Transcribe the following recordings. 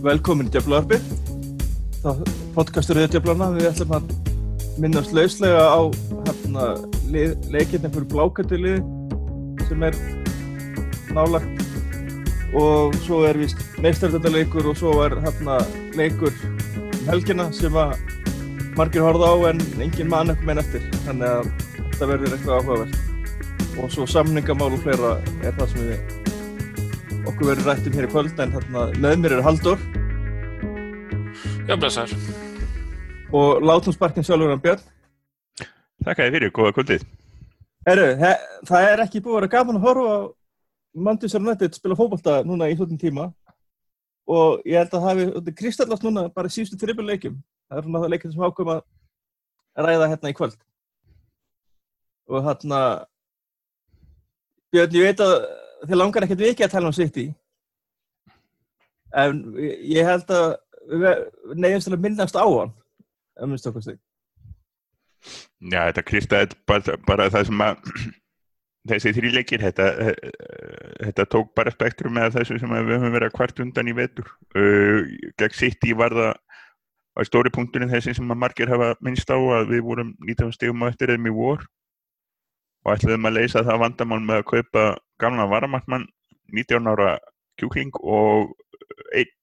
Velkomin í Djöflavarpið. Það er Djöflarna. Við ætlum að minnast lauslega á hérna, leikirna fyrir blákættulið sem er nálagt og svo er vist meistaröldaleikur og svo er hérna leikur um helgina sem að margir horfa á en engin mann eitthvað meina eftir. Þannig að þetta verður eitthvað áhugavert. Og svo samningamál og fleira er það sem við okkur verður rættum hér í kvöld en hérna með mér er Haldur Já, blessar og látum sparkinn sjálfur hann Björn. Þakka þið fyrir, góða kvöldið. Herru, það er ekki búið að vera gaman að horfa á Manchester United spila fókbalta núna í hlutin tíma. Og ég held að það hefði kristallast núna bara í síðustu þrjum leikum það er svona það leikinn sem ákveðum að ræða hérna í kvöld. Og hérna Björn, ég veit að þið langar ekkert vikið að tala um City. En ég held að við neyjumst til að minnast á hann um stygg Já, þetta Kristað bara, bara það sem að þessi þrýleikir þetta, þetta tók bara spektrum með þessu sem við höfum verið að kvart undan í vetur. Uh, gegn City var það var stóri punkturinn þessi sem að margir hafa minnst á að við vorum 19 stegum á eftir þeim í vor og ætluðum að leysa það vandamál með að kaupa gamla varamartmann 19 ára kjúkling og einn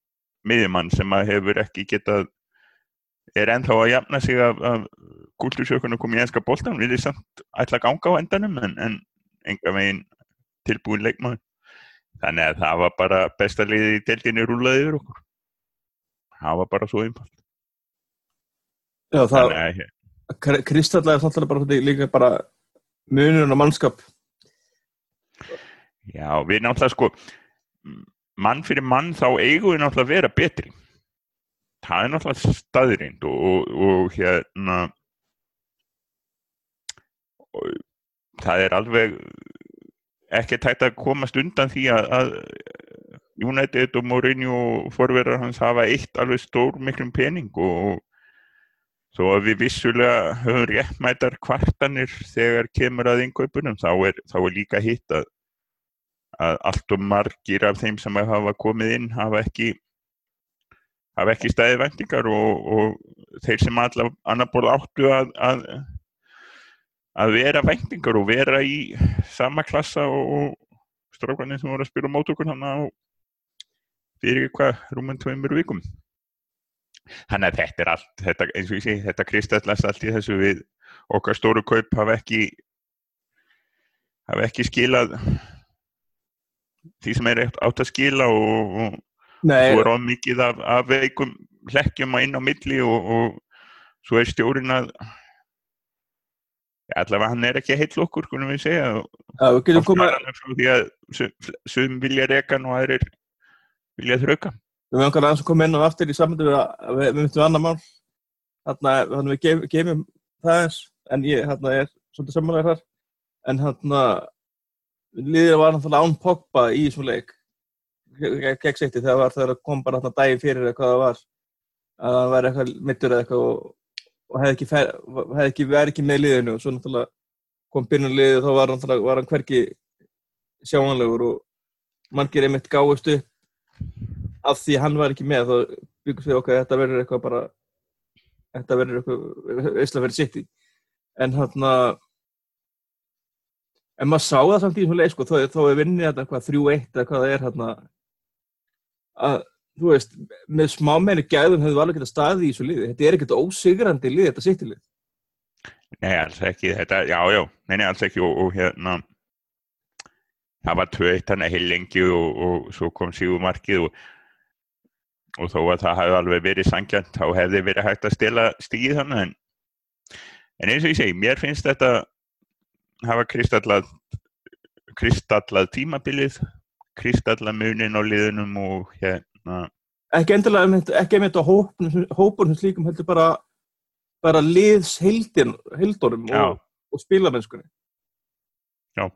miðjumann sem að hefur ekki getað er ennþá að jafna sig af, af gúltursjökunum komið í enska bóltan við erum samt ætla að ganga á endanum en, en enga veginn tilbúin leikmaður. Þannig að það var bara besta liði í deildinni rúlaði yfir okkur. Það var bara svo einfalt. Já það Kristallega er svolítið bara líka bara munurinn á mannskap. Já, við náttúrulega sko mann fyrir mann þá eigum við náttúrulega að vera betri. Það er náttúrulega staðrind og, og, og hérna og það er alveg ekki tægt að komast undan því að, að United og Mourinho og forverðar hans hafa eitt alveg stór miklum pening og þó að við vissulega höfum réttmætar kvartanir þegar kemur að innkaupunum þá er, þá er líka hitt að að allt og margir af þeim sem hafa komið inn hafa ekki hafa ekki stæði vendingar og, og þeir sem allar annar ból áttu að, að að vera vendingar og vera í sama klassa og, og strákaninn sem voru að spila mót okkur hann á fyrir eitthvað rúmum tveimur vikum þannig að þetta er allt þetta, eins og ég segi, þetta kristallast allt í þessu við okkar stóru kaup hafa ekki hafa ekki skilað því sem er átt að skila og, og svo er of mikið af, af veikum hlekkjum að inn á milli og, og svo er stjórin að allavega hann er ekki heill okkur, kunum við segja Já, við getum komað því að sum vilja rekan og aðrir vilja þrauka Við höfum kannski að koma inn á aftur í samfundu við, við, við myndum annar mál. Þannig að við gef, gefum það eins en ég hérna, er svolítið samanlega þar. En hérna liðið var náttúrulega án Pogba í þessum leik. Gegn sýtti þegar var það kom bara náttúrulega dægi fyrir eða hvað það var. Að það væri eitthvað mittur eða eitthvað og, og hefði ekki, hef ekki verið ekki með liðinu. Og svo náttúrulega kom byrjunarliðið þá var, var hann hverki sjáanlegur og margir einmitt gáist upp af því hann var ekki með þá byggust við okkar að þetta verður eitthvað bara þetta verður eitthvað eisla verið sýtti en hérna en maður sá það samt í svona leik sko, þó, þó er vinnið þetta eitthvað 3-1 eða hvað það er hérna að, þú veist, með smámenni gæðum hefur alveg getað staðið í þessu liði. Þetta er ekkert ósigrandi lið, þetta sittilið Nei, alls ekki þetta, já, já, nei, nei, alls ekki og, og hérna það var 2-1 hann heil lengi og, og svo kom sígumarkið og og þó að það hefði alveg verið sangjant þá hefði verið hægt að stila stíð þannig en, en eins og ég segi, mér finnst þetta hafa kristallað kristallað tímabilið kristallað munin á liðunum og hérna. Ekki endilega, ekki einmitt á hópunum slíkum heldur bara bara liðs heldunum og, og spilamennskunni. Já.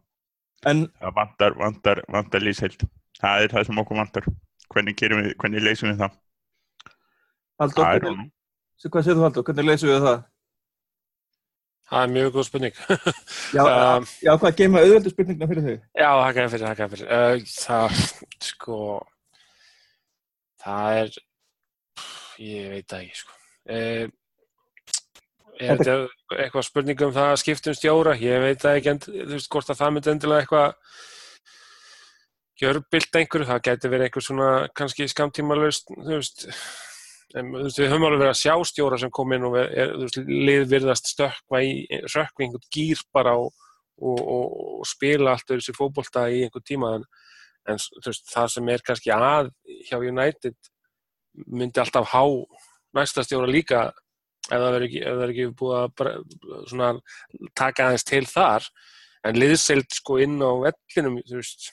En það vantar, vantar, vantar liðsheld það er það sem okkur vantar hvernig, við, hvernig leysum við það Haldur, hvernig, hvað séu þú Haldur, hvernig leysum við það Það er mjög góð spurning. já, um, já, hvað geima auðvöldu spurningna fyrir þau? Já, það kemur fyrir, það kemur fyrir. Uh, það, sko, það er, ég veit það ekki, sko. Eh, er þetta eitthvað spurning um það að skiptum stjóra? Ég veit það ekki, þú veist, hvort að það myndi endilega eitthvað gjörbilt einhverju, það gæti verið einhver svona kannski skamtímalust, þú veist, en, þú veist, við höfum alveg verið að sjá stjóra sem kom inn og er, veist, lið virðast stökkva í, rökkva einhvern gýr bara og, og, og, og spila allt þessi fótbolta í einhvern tíma en, en veist, það sem er kannski að hjá United myndi alltaf há næsta stjóra líka ef það verður ekki, ekki búið að bara, svona, taka aðeins til þar. En liðselt sko inn á vellinum, þú veist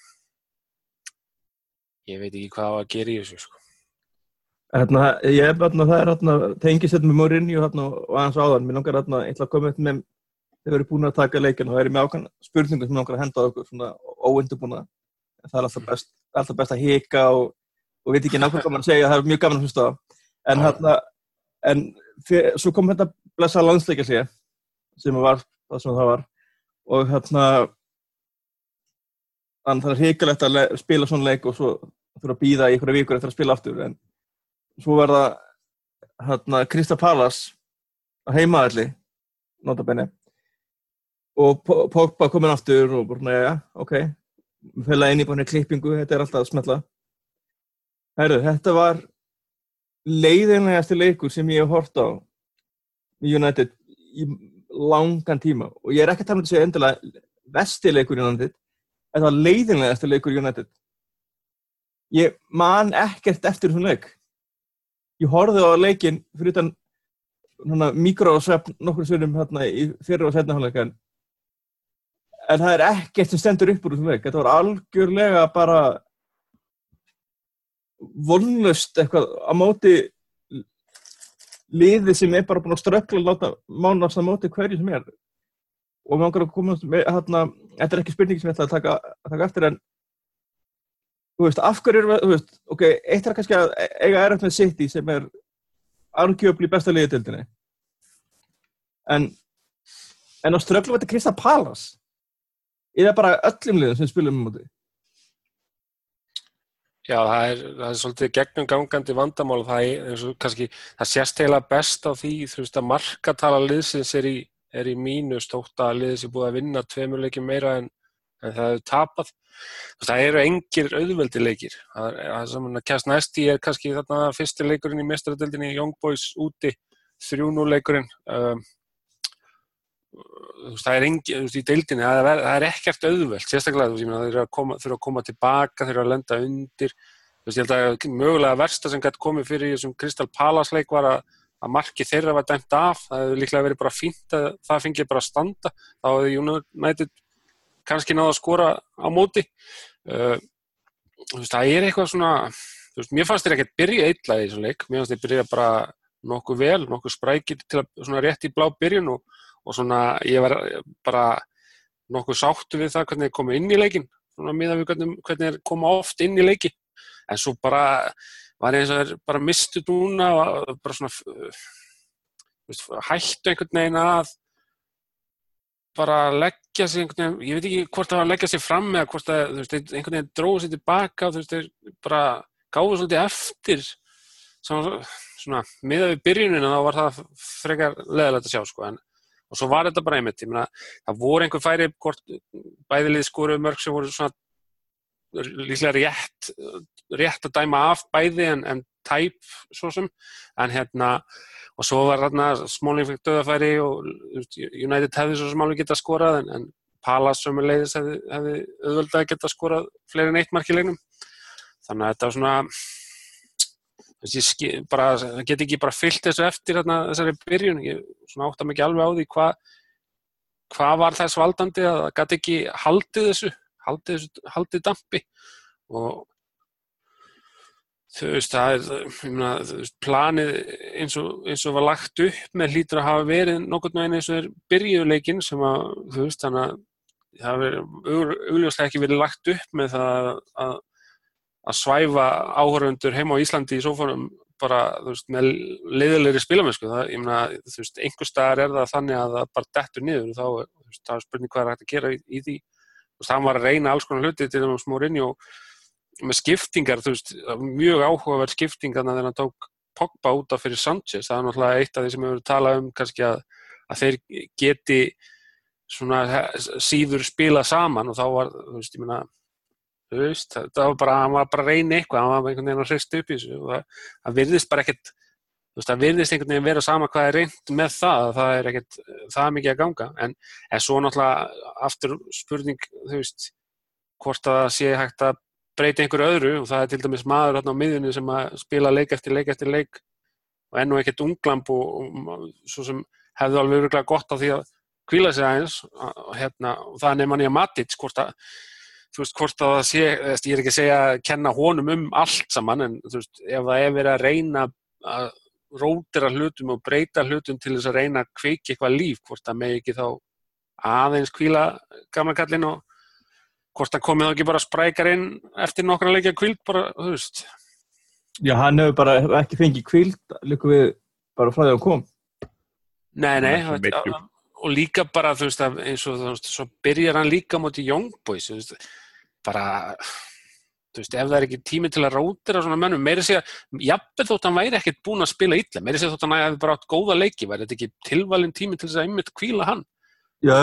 ég veit ekki hvað á að gera í þessu sko. Hérna, ég hef hérna, það er hérna, tengið sér með Mourinho hérna og aðeins áðan, mér langar hérna, ég ætla að koma upp með, þeir eru búin að taka leikin og það er með ákvæm spurningum sem langar að henda okkur, svona óundubúna, það er alltaf best, alltaf best að hika og, og veit ekki nákvæmlega hvað mann segja, það er mjög gaman að hlusta á, en hérna, en fyr, svo kom hérna blessa landsleika sig, sem var það sem það var, og hérna, þannig það er hikalegt að spila svona leik og svo þurfa að býða í einhverja vikur eftir að spila aftur en svo var það hérna Krista Pallas á heimaðalli notabenni og Pogba komin aftur og bara ja, ok við fælaði inn í bara klippingu, þetta er alltaf að smetla Herru, þetta var leiðinlegasti leikur sem ég hef hort á í United í langan tíma og ég er ekki að tala um þessu endilega vestileikur í United þetta var leiðinlegasti leikur í United ég man ekkert eftir þessum leik. Ég horfið á leikin fyrir utan mikrosvepp nokkur svörum hérna fyrir og setna hálfleika en, en það er ekkert sem stendur upp úr þessum leik. Þetta var algjörlega bara vonlust eitthvað á móti liði sem er bara búin að strökla láta mánast á móti hverju sem er. Og við ángar að koma hérna, þetta er ekki spurningi sem ég ætla að taka, að taka eftir en þú veist, af hverju eru við, þú veist, ok, eitt er kannski að eiga erögt með City sem er arguably besta liðitildinni en en á ströflum þetta Krista Pallas eða bara öllum liðum sem spilum um úti Já, það er, það er svolítið gegnum gangandi vandamál það er eins og kannski, það sést heila best á því, þú veist, að markatala liðsins er í, er í mínus tótt að liðs er búið að vinna tveimurleiki meira en, en það hefur tapað. Það eru engir auðveldi leikir það sem hann að kæst næst í er kannski þarna fyrsti leikurinn í mestradöldinni Young Boys úti, 3-0 leikurinn. Um, það er engin í deildinni, það er, það er ekkert auðveld sérstaklega þú veist, það þurfa að koma, að koma tilbaka þurfa að lenda undir. Þú veist, ég held að mögulega versta sem gæti komið fyrir þessum Crystal Palace leik var að að marki þeirra var dæmt af, það hefur líklega verið bara fínt að það fengið bara að standa. Þá hefði United kannski náða að skora á móti. Uh, veist, það er eitthvað svona veist, mér fannst þér ekkert byrja eitthvað í þessum leik. Mér fannst þér byrja bara nokkuð vel nokkuð sprækir til að svona rétt í blá byrjun og, og svona ég var bara nokkuð sáttu við það hvernig þið komið inn í leikin svona miðan við hvernig, hvernig þið koma oft inn í leikin en svo bara var eins og þér bara mistu núna og bara svona hættu einhvern veginn að bara leggja sig einhvern veginn, ég veit ekki hvort það var að leggja sig fram eða hvort það, þú veist, einhvern veginn dróði sér tilbaka, þú veist, þeir bara gáðu svolítið eftir svona, svona miða við byrjunina þá var það frekar leðilegt að sjá, sko, en og svo var þetta bara einmitt, ég meina, það voru einhver færi, hvort bæðilið skoruðu mörg sem voru svona líklega rétt, rétt að dæma af bæði en, en tæp svo sem, en hérna og svo var þarna Smáling fekk döðafæri og United hefði svo sem alveg getað skorað en, en Palace sem er leiðis hefði, hefði auðvöldað getað skorað fleiri en eitt mark í leiknum. Þannig að þetta var svona bara, það get ekki bara fyllt þessu eftir þarna, þessari byrjun. Ég svona átta mikið alveg á því hvað hvað var þess valdandi að það gæti ekki haldið þessu haldið, haldið dampi. Og þú veist, það er myna, veist, planið eins og, eins og var lagt upp með hlýtur að hafa verið nokkurnu einu eins og er byrjuleikin sem að, þú veist, þannig að það hefur augljóslega ekki verið lagt upp með það að, að svæfa áhörundur heima á Íslandi í sófónum bara, þú veist, með leiðilegri spilamennsku, það, ég meina, þú veist, einhver staðar er það þannig að það bara dettur niður og þá, þú veist, það er spurning hvað er hægt að gera í, í því, þú veist, það var að reyna alls konar hluti til þessum smórinni og með skiptingar, þú veist, mjög áhugaverð skipting þannig að hann tók Pogba út af fyrir Sanchez, það er náttúrulega eitt af því sem við höfum talað um kannski að, að þeir geti svona síður spila saman og þá var, þú veist, ég meina þú veist, það var bara, hann var bara að reyna eitthvað, hann var einhvern veginn að hrist upp í þessu og það, það virðist bara ekkert þú veist, það virðist einhvern veginn vera sama hvað er reynd með það, það er ekkert það er mikið að ganga, en, en svo náttúrulega aftur spurning þú veist, hvort að það sé hægt að breyta einhverju öðru og það er til dæmis maður hérna á miðjunni sem að spila leik eftir leik eftir leik og enn og ekkert unglamp og, og svo sem hefðu alveg öruglega gott á því að kvíla sig aðeins hérna, og það nefn manni að Matic hvort að þú veist, hvort að það sé, ég er ekki að segja að kenna honum um allt saman en þú veist, ef það er verið að reyna að rótira hlutum og breyta hlutum til þess að reyna að kveiki eitthvað líf, hvort að með ekki þá aðeins kvíla gamla kallin og hvort að komið þá ekki bara sprækar inn eftir nokkra leikja kvíld bara, þú veist Já, hann hefur bara ekki fengið kvíld líka við bara frá því að kom Nei, nei, Það veit, meiddur. og líka bara, þú veist, að eins og þú veist, svo byrjar hann líka mútið Young Boys, þú veist, bara, þú veist, ef það er ekki tími til að rótira svona mönnum, meiri að, jafnveg þótt hann væri ekkert búinn að spila illa, meiri sé þótt hann hefði bara átt góða leiki, væri þetta ekki tilvalin tími til þess að einmitt kvíla hann? Já,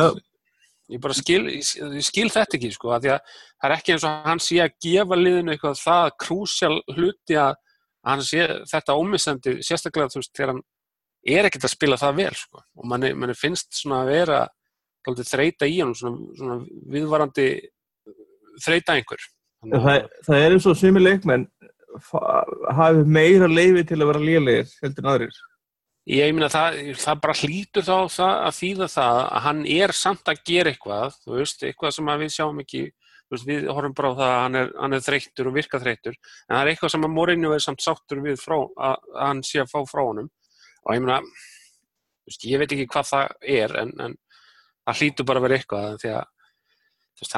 Ég bara skil, ég, skil þetta ekki, sko, að að það er ekki eins og hann sé að gefa liðinu eitthvað það krúsjál hluti að hann sé þetta ómissandi, sérstaklega, þú veist, þegar hann er ekkert að spila það vel sko. og manni, manni finnst svona að vera þreita í hann svona, svona viðvarandi þreita einhver það, að- það er eins og sumi leikmenn hafi meira leifi til að vera lélegir heldur en aðrir ég meina það, það bara hlýtur þá að þýða það að hann er samt að gera eitthvað þú veist, eitthvað sem að við sjáum ekki. Veist, við horfum bara á það að hann er, hann er þreyttur og virka þreyttur en það er eitthvað sem að Mourinho er samt sáttur við frá, að, að hann sé að fá frá honum. Og ég meina veist, ég veit ekki hvað það er en, en það hlýtur bara að vera eitthvað því að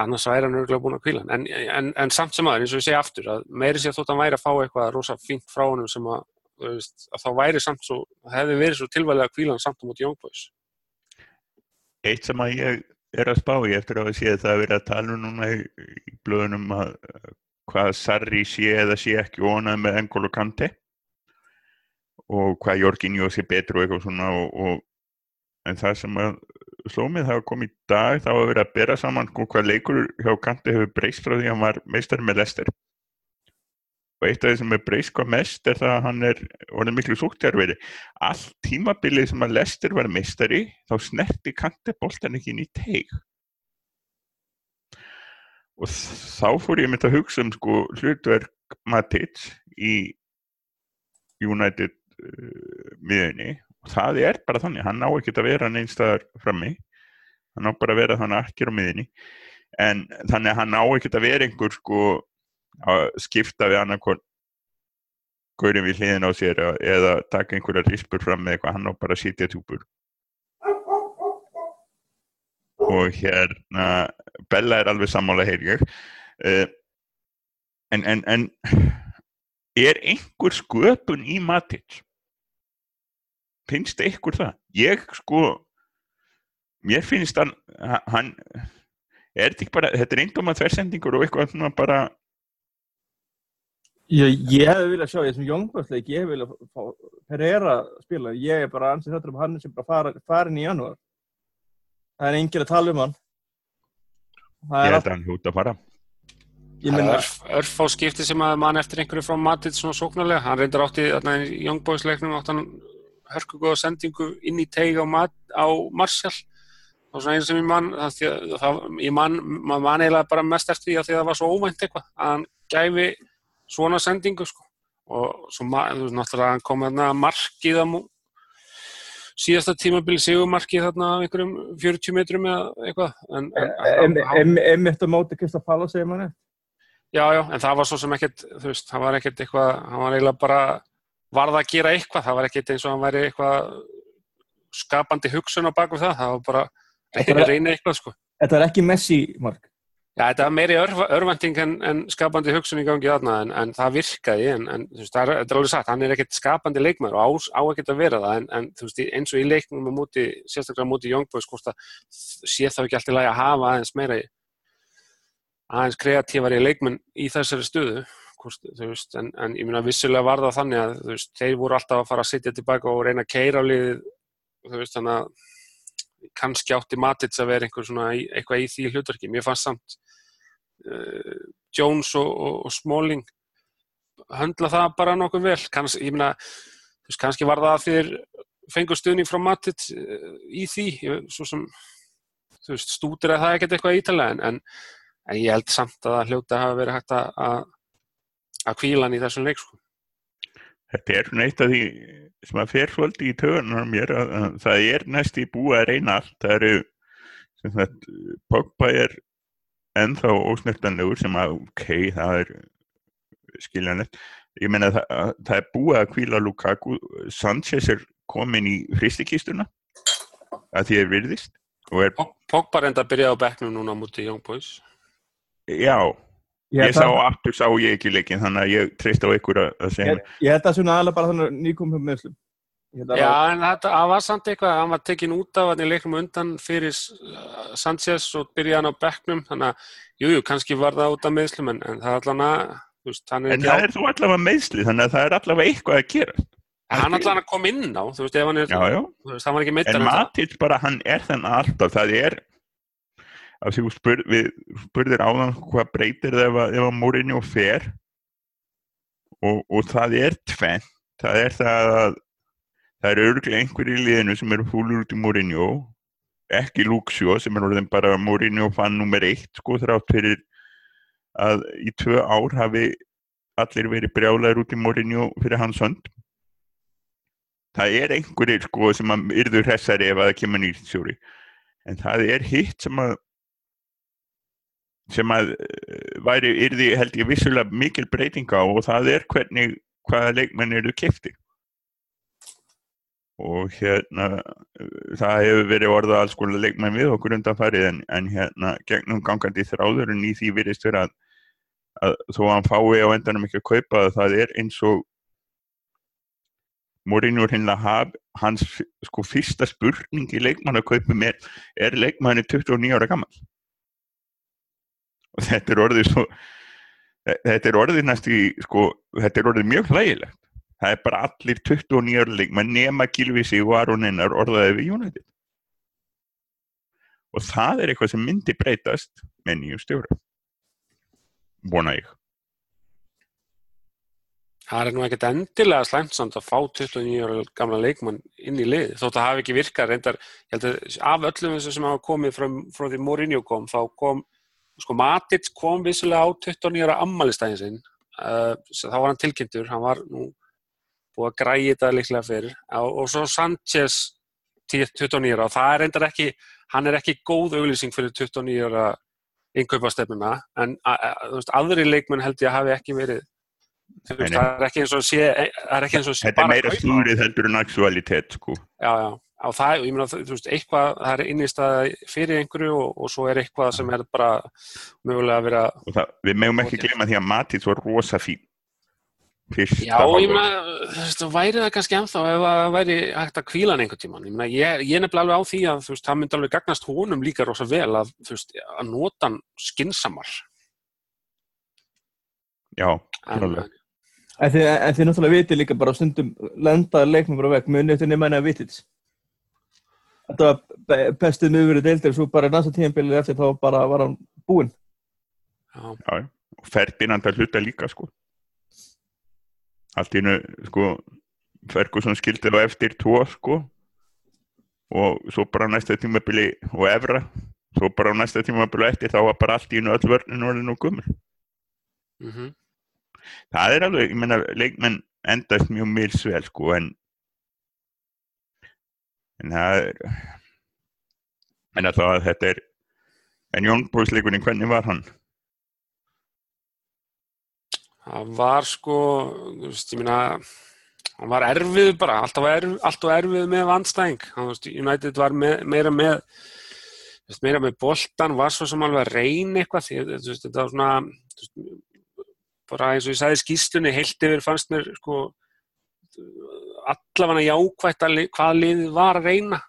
annars væri hann örgulega búin að kvíla en, en, en samt sem aður, eins og ég segi aftur að meiri sér þótt hann væri að fá eitthvað rosa fínt frá honum sem að, veist, að þá væri samt svo, það hefði verið svo tilvæglega að kvíla hann samt á móti Young Boys. Eitt sem að ég er að spá í eftir að sé það að vera að tala um núna í, blöðunum að hvað Sarri sé eða sé ekki ónað með Engolo Kante og hvað Jorginho sé betur og eitthvað svona og, og, en það sem að sló mig það að koma í dag þá að vera að bera saman sko, hvað leikur hjá Kante hefur breyst frá því að hann var meistar með Lester og eitt af því sem er breyst hvað mest er það að hann er orðið miklu súktjarveri allt tímabilið sem að Lester var meistari þá snerti Kante boltan ekki inn í teig. Og þá fór ég mynd að hugsa um sko hlutverk Matic í United uh, miðunni og það er bara þannig, hann á ekki að vera neinstæðar frammi. Hann á bara að vera þannig akkir á miðunni en þannig að hann á ekki að vera einhver sko að skipta við annarkon gaurinn við hliðin á sér eða- taka einhverja rispur fram með eitthvað, hann á bara sitja túpur og hérna Bella er alveg sammála heyr ég. Uh, en, en, en er einhver sköpun í Matic? Finnst einhver það? Ég sko mér finnst hann hann er þetta ekki bara, þetta er einhverjum að þversendingur og eitthvað bara Ég, ég hefði viljað sjá, ég sem jóngvarsleik, ég hefði viljað fá Pereira að spila, ég er bara ansið þetta um hann sem bara fara, farin í janúar. Það er enginn að tala um hann. Það ég er held að hann hútt að fara ég minna, örf, örfá skipti sem að mann eftir einhverju frá Matic svona sóknarlega, hann reyndar átti þarna í Young Boys leiknum átti hann hörku góða sendingu inn í teig á, mat, á Marshall og svona eins sem ég mann það, því að- það, ég mann, mann eiginlega bara mest eftir því að því að það var svo óvænt eitthvað að hann gæfi svona sendingu sko. og svo náttúrulega hann kom þarna markið á síðasta tímabili sigumarkið þarna af einhverjum 40 metrum eða eitthvað en, en, hann- hann- emitt á móti Krista Palla segir manni. Já, já, en það var svo sem ekkert, þú veist, hann var ekkert eitthvað, hann var eiginlega bara varð að gera eitthvað, það var ekkert eins og hann væri eitthvað skapandi hugsun á baku það, það var bara að var- reyna eitthvað, sko. Þetta er ekki Messi, Mark. Já, þetta var meiri örv, örvending en, en skapandi hugsun í gangi þarna, en, en það virkaði, en, en veist, það er, er alveg sagt, hann er ekkert skapandi leikmaður og á, á ekkert að vera það, en, veist, eins og í leiknum á móti, sérstaklega á móti Young Boys, hvort að sé þá ekki alltaf lægi að hafa aðeins meira í- aðeins kreatífari leikmenn í þessari stöðu hvort, veist, en, ég meina vissulega var það þannig að þeir voru alltaf að fara að sitja tilbaka og reyna að keira á liðið þannig að kannski átti Matits að vera í, eitthvað í því hlutverki, mér fannst samt Jones og, og, og Smalling höndla það bara nokkuð vel Kanns, ég meina, þú veist, kannski var það að þeir fengur stuðning frá Matits uh, í því, svo sem þú veist, stútir að það ekkert eitthvað ítalega en, en, ég held samt að hljóta hafa verið hægt að að að kvíla hann í þessum leik sko. Þetta er svona eitt af því sem að fer svolítið í tögunar mér að, að það er næst í búið að reyna allt. Það eru, Pogba er ennþá ósnertanlegur sem að, ok, það er skiljanlegt. Ég meina það, að, það er búið að kvíla Lukaku. Sanchez er komin í fristikistuna að því er virðist. og Er, Pogba reynda að byrja á bekknum núna á múti Young Boys. já, Ég ég sá að- aftur, sá ég ekki leikin, þannig að ég treyst á ykkur að, að segja Ég, held að svona aðalega bara þannig nýkom hjá meðslum. Ég held að Já, en það var samt eitthvað, hann var tekin út af hann í leiknum undan fyrir uh, Sanchez og byrjaði hann á bekknum, þannig að, jú, jú, kannski var það út af meðslum, en, en það er allan að, þú veist, hann er En það er þú allavega meðsli, þannig að það er allavega eitthvað að gera. hann er allan að koma inn á, þú veist, ef hann er, Já, já. þú veist, hann var ekki meittar En Matic bara, hann er þannig alltaf, það er, af því þú spur, við spurðir áðan hvað breytir það ef, að- ef að Mourinho fer og, og það er tvenn, það er það að það eru örglega einhverjir í liðinu sem eru fúlur út í Mourinho, ekki Luxio sem er orðin bara Mourinho fann nummer eitt, sko, þrátt fyrir að í tvö ár hafi allir verið brjálæður út í Mourinho fyrir hans hönd. Það er einhverjir sko sem að yrðu hressari ef að það kemur nýtt stjóri. En það er hitt sem að sem að eh, væri yrði held ég vissulega mikil breyting á og það er hvernig hvaða leikmenn eru kefti og hérna það hefur verið orðað alls konar leikmenn við okkur undanfarið en, en hérna gegnum gangandi þráðurinn í því virðist vera að, að þó að hann fái á endanum ekki að kaupa það, það er eins og Mourinho hinnlega haf, hans sko fyrsta spurning í leikmannakaupum er, er leikmanni 29 ára gammal og þetta er orðið svo þetta er orðið næst í sko, þetta er orðið mjög hlægilegt það er bara allir 29 ára leikmann nema Gilvisi og Aron Einar orðaði við United. Og það er eitthvað sem myndi breytast með nýju stjóra. Vona ég. Það er nú ekkert endilega slæmt samt að fá 29 ára gamla leikmann inn í lið, þótt að hafi ekki virkað reyndar, að af öllum þessu sem hafa komið frá, frá því Mourinho kom, þá kom, sko Matic kom vissulega á 29 ára ammælistæðin sinn, uh, þá var hann tilkynntur, hann var nú búið að græja þetta líklega fyrir, og, og svo Sanchez 10 29 ára, og það er reyndar ekki, hann er ekki góð auglýsing fyrir 29 ára innkaupastefnuna, en veist, aðri leikmenn held ég að hafi ekki verið veist, það er ekki eins og sé er ekki eins og sé þetta er meira slúrið heldur en aktualitet sko. Já, já, á það, ég meina, þú veist, eitthvað það er innistæða fyrir einhverju og, og svo er eitthvað sem er bara mögulega að vera, og það, við megum ekki Ok. glema því að Matís var rosa fín fyrsta já, ég meina þú veist, það væri það kannski ennþá ef það væri hægt að kvíla hann einhvern tímann. Ég ég, ég nefnilega alveg á því að þú veist, það myndi alveg gagnast honum líka rosa vel að, þú veist, að nota hann skinsamar já, Klálega. En þið, en þið náttúrulega vitið líka bara stundum lendaði leiknum bara vekk, munið eftir nefnæna vitið. Þetta var be- bestið miðurinn deildir, svo bara næsta tíðanbilið eftir þá bara var hann búinn. já, já, og Ferdinand að hluta líka sko allt í hennu sko Ferguson skildi þá eftir tvo sko og svo bara á næsta tímabili og Evra svo bara á næsta tímabili og eftir þá var bara allt í hennu öll vörnin orðin og gummur mhm það er alveg, ég meina, leikmenn endast mjög milsvel, sko, en en það er en alltaf að þetta er en Jónbóðsleikunni, hvernig var hann? Það var sko, veist, ég meina, hann var erfið bara, alltaf, erf, alltaf erfið með veist, United var með, meira með, veist, meira með boltan, var svo sem alveg að reyna eitthvað, þetta var svona, veist, bara eins og ég sagði í skýslunni, heilt yfir fannst mér, sko, allavega jákvætt að hvað liðið var að reyna.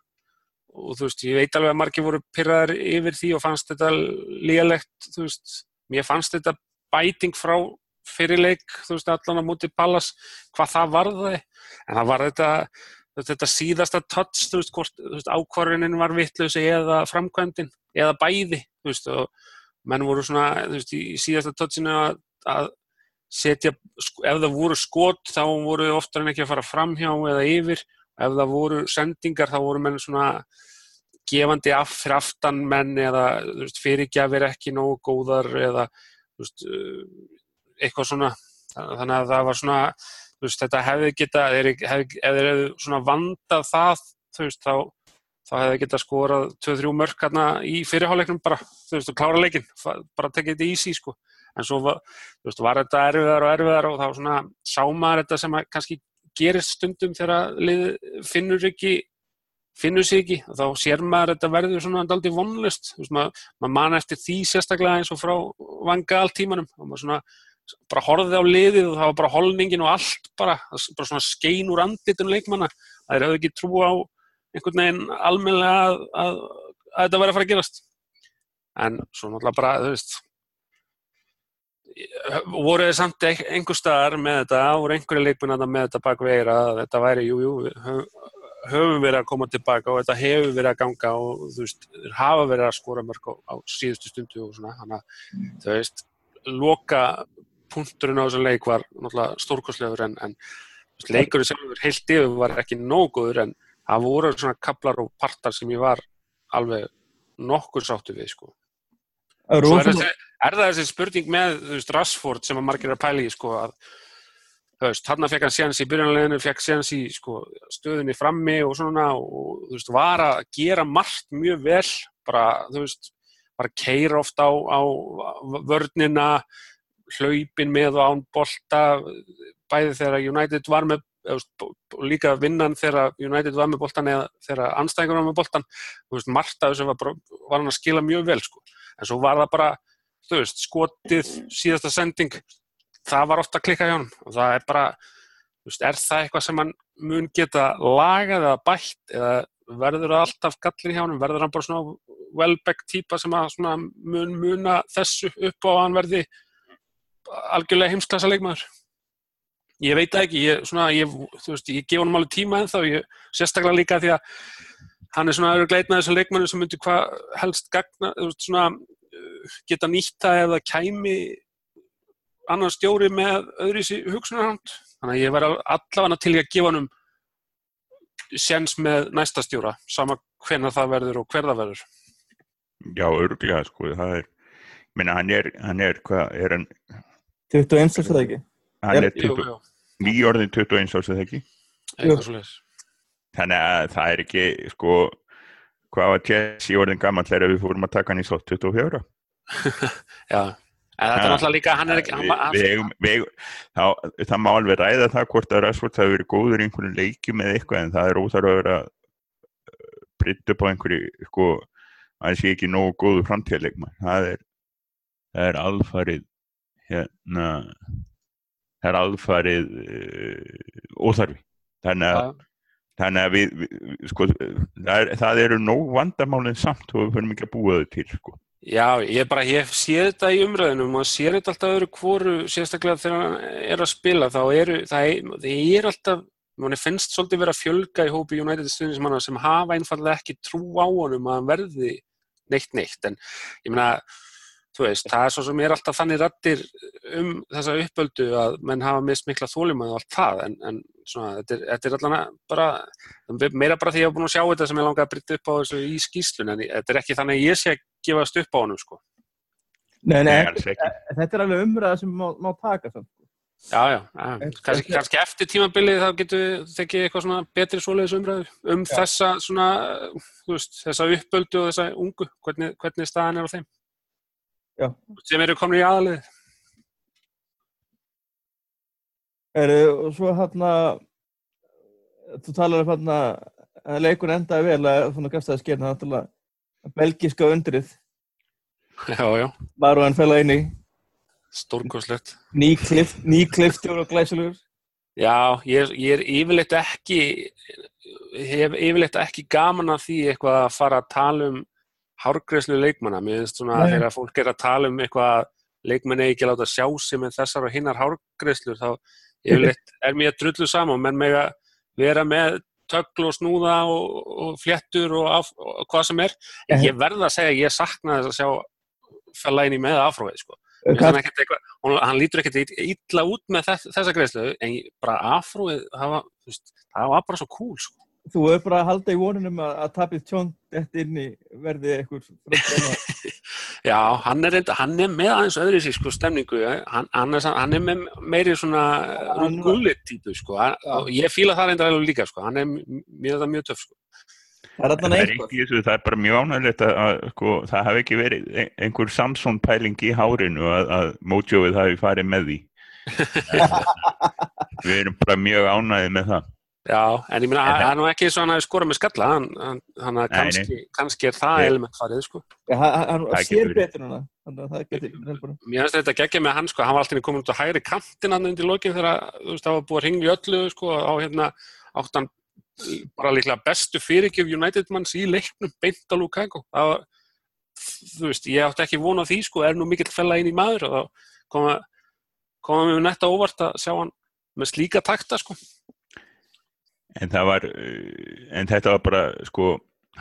Og þú veist, ég veit alveg að margir voru pyrraðar yfir því og fannst þetta lélegt, þú veist, mér fannst þetta bæting frá fyrirleik, þú veist, allan á móti Pallas, hvað það varði en það var þetta, þetta síðasta touch, þú veist, hvort ákvarðunin var vittlösi eða framkvæmdin eða bæði, þú veist og menn voru svona, þú veist, í síðasta touchinu að, að setja, ef það voru skot þá voru oftar en ekki að fara framhjá eða yfir, ef það voru sendingar þá voru menn svona gefandi af fyrir aftan menn eða veist, fyrirgjafir ekki nógu góðar eða veist, eitthvað svona þannig að það var svona veist, þetta hefði geta ef þeir hefði svona vandað það veist, þá, þá hefði geta skorað 2-3 mörk hérna í fyrirháleiknum bara, þú veist, og klára leikinn fa- bara tekið þetta easy, sko. En svo var, veist, var þetta erfiðar og erfiðar og þá svona sá maður þetta sem kannski gerist stundum þegar finnur ekki finnur sig ekki og þá sér maður að þetta verður svona aldrei vonlust þú veist, maður, maður man eftir því sérstaklega eins og frá vanga allt tímanum og maður svona bara horfði á liðið og það var bara holningin og allt bara, bara svona skein úr andlitun leikmanna, það er hefði ekki trú á einhvern veginn almennilega að, að, að þetta væri að fara að gerast. En svo náttúrulega bara, þú veist voru þið samt ein- einhver staðar með þetta, voru einhverju leikmenn með þetta bak veira að þetta væri, jú, jú, höfum verið að koma tilbaka og þetta hefur verið að ganga og þú veist, hafa verið að skora mörg á, á síðustu stundu og svona, þannig að þú veist, loka punkturinn á þessum leik var náttúrulega stórkostlegur en, en leikurinn sjálfur heilt yfir var ekki nóguður en það voru svona kaplar og partar sem ég var alveg nokkur sáttu við, sko. Er er, þessi, er það þessi spurning með veist, Rashford sem að margir að pæla í sko, að veist, hann fekk hann séns í byrjunarleginu, fekk séns í sko, stöðunni frammi og svona og þú veist, var að gera margt mjög vel, bara þú veist, bara keira oft á, á vörnina hlaupin með og án bolta bæði þegar United var með líka vinnan þegar United var með boltan eða þegar anstæðingur var með boltan af þessu var, var hann að skila mjög vel sko. en svo var það bara veist, skotið, síðasta sending það var ofta að klikka hjá hann og það er bara, veist, er það eitthvað sem hann mun geta lagað eða bætt eða verður það alltaf gallin hjá hann, verður hann bara svona Welbeck típa sem að mun muna þessu upp á hann verði algjörlega heimsklassa leikmaður. Ég veit ekki, ég, svona, ég, veist, ég gef honum alveg tíma en þá, sérstaklega líka því að hann er svona öðru gleitnað þessu leikmannu sem myndi hvað helst gagna, veist, svona uh, geta nýtta það kæmi annar stjóri með öðru í hugsunarhand þannig að ég verði allavega til að gefa honum séns með næsta stjóra sama hvenær það verður og hver það verður. Já, örglega, sko, það er, minna, hann er, hann er, hvað, er hann, 21 er það ekki? hann er Jú, 20, jú, nýjórðin 21 árs eða ekki? Þannig að það er ekki, sko, hvað var Jesse orðin gammal þegar við fórum að taka hann í slott 24? Já, en þetta er náttúrulega líka hann er ekki, hann, við, hann, við, við, eigum- þá, það má alveg ræða það hvort að Rashford hafi verið góður í einhverju leikjum eða eitthvað en það er óþarf að vera britt upp á einhverju sko, að það sé ekki nógu góður framtíðarleikmar það er, það er alfarið hérna það er alfarið uh, óþarfi. Þannig að, þannig að við, við sko, það, er, það eru nóg vandamálinn samt og við fyrir ekki að búa þau til sko. Já, ég bara, ég sé þetta í umræðinu maður sér þetta alltaf öðru hvoru sérstaklega þegar hann er að spila þá eru, það er, það er alltaf manni finnst svolítið vera að fjölga í hópi United stuðnismanna sem hafa einfallega ekki trú á honum að hann verði neitt neitt, en ég meina þú veist, það er svo sem er alltaf þannig rættir um þessa uppöldu að menn hafa mist mikla þólumæð og allt það en, en svona, þetta er, þetta er allan bara meira bara því að ég hef búin að sjá þetta sem ég langaði að brytta upp á þessu í skýslun en þetta er ekki þannig að ég sé að gefast upp á honum sko. Nei, nei, Nei, þetta er alveg umræða sem má, má taka samt. Já, já, já. Kannski, kannski eftir tímabilið þá getur við tekið eitthvað svona betri svoleiðis umræðu um Já. þessa svona, þú veist, þessa uppöldu og þessa ungu, hvernig, hvernig staðan er á þeim. Já. Sem eru komin í aðalið. Er, og svo hérna, þú talar um hérna að leikun endaði vel að það að skilna náttúrulega belgiska undrið Já, já, var og hann fæla inn í stórkoslegt. ný klift, ný kliftjór og glæsilegur. Já, ég, ég er yfirleitt ekki, hef yfirleitt ekki gaman að því eitthvað að fara að tala um hárgreðslu leikmanna. Mér finnst svona Nei. þegar fólk er að tala um eitthvað leikmenn eigi ekki láta sjá sig með þessar og hinnar hárgreislur þá yfirleitt er mér drullu saman menn með að vera með tögl og snúða og, og fléttur og, af, og hvað sem er en ég verða að segja ég sakna þess að sjá í með afróið sko. Finnst hann, lítur ekkert illa út með þess, þessa greiðslu en bara veist, það var bara svo cool sko. Þú hefur bara að halda í vonunum að, að tapið tjón þetta inn í verði eitthvað. Já, hann er, reynda, hann er með aðeins öðru sér sko, stemningu, eh. hann, hann, er, hann er með meiri svona gullit típu sko. Og ég fíla það reynda alveg líka sko. hann er m- mér þetta mjög töff sko. Það er er eitthvað. ekki það er bara mjög ánægilegt að, að sko, það hafi ekki verið ein- einhver Samson pæling í hárinu að, að mótjóið hafi farið með því. Við erum bara mjög ánægið með það. Já, en ég hann það- er nú ekki eins og hann hafi skorað með skalla hann, hann, hann Nei, kannski, kannski er það element farið sko. Já, Hann sér betur núna. Þannig að það getur hjálpar. Mér finnst þetta geggja með hann sko, hann var alltaf komin út á hægri kantin hann undir lokin þegar þú veist, það var búið að ringja í öllu sko, á hérna átt hann bara líklega bestu fyrirgjöf United manns í leiknum beint á Lukaku það var, þú veist, ég átti ekki von á því sko, er nú mikill fella inn í maður og þá koma, koma mér netta óvart að sjá hann með slíka takta sko. En það var, uh, en þetta var bara, sko,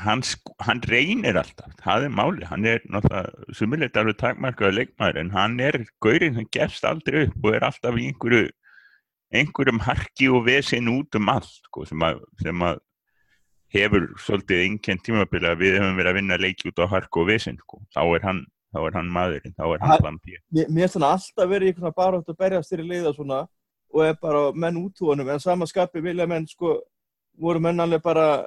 hann, hann reynir alltaf, það er máli, hann er náttúrulega sumilegt alveg takmarkaður leikmaður, en hann er gaurinn sem gefst aldrei upp og er alltaf í einhverju, einhverjum harki og vesinn út um allt, sko, sem að, sem að hefur svolítið einhvern tímabili að við höfum verið að vinna leiki út á harku og vesinn, sko, þá er hann, þá er hann maðurinn, þá er Ha- hann lampið. Mér finnst hann alltaf verið í eitthvað bara átt að berjast þér í leiða svona og er bara menn út honum. En samanskapi vilja menn sko voru menn alveg bara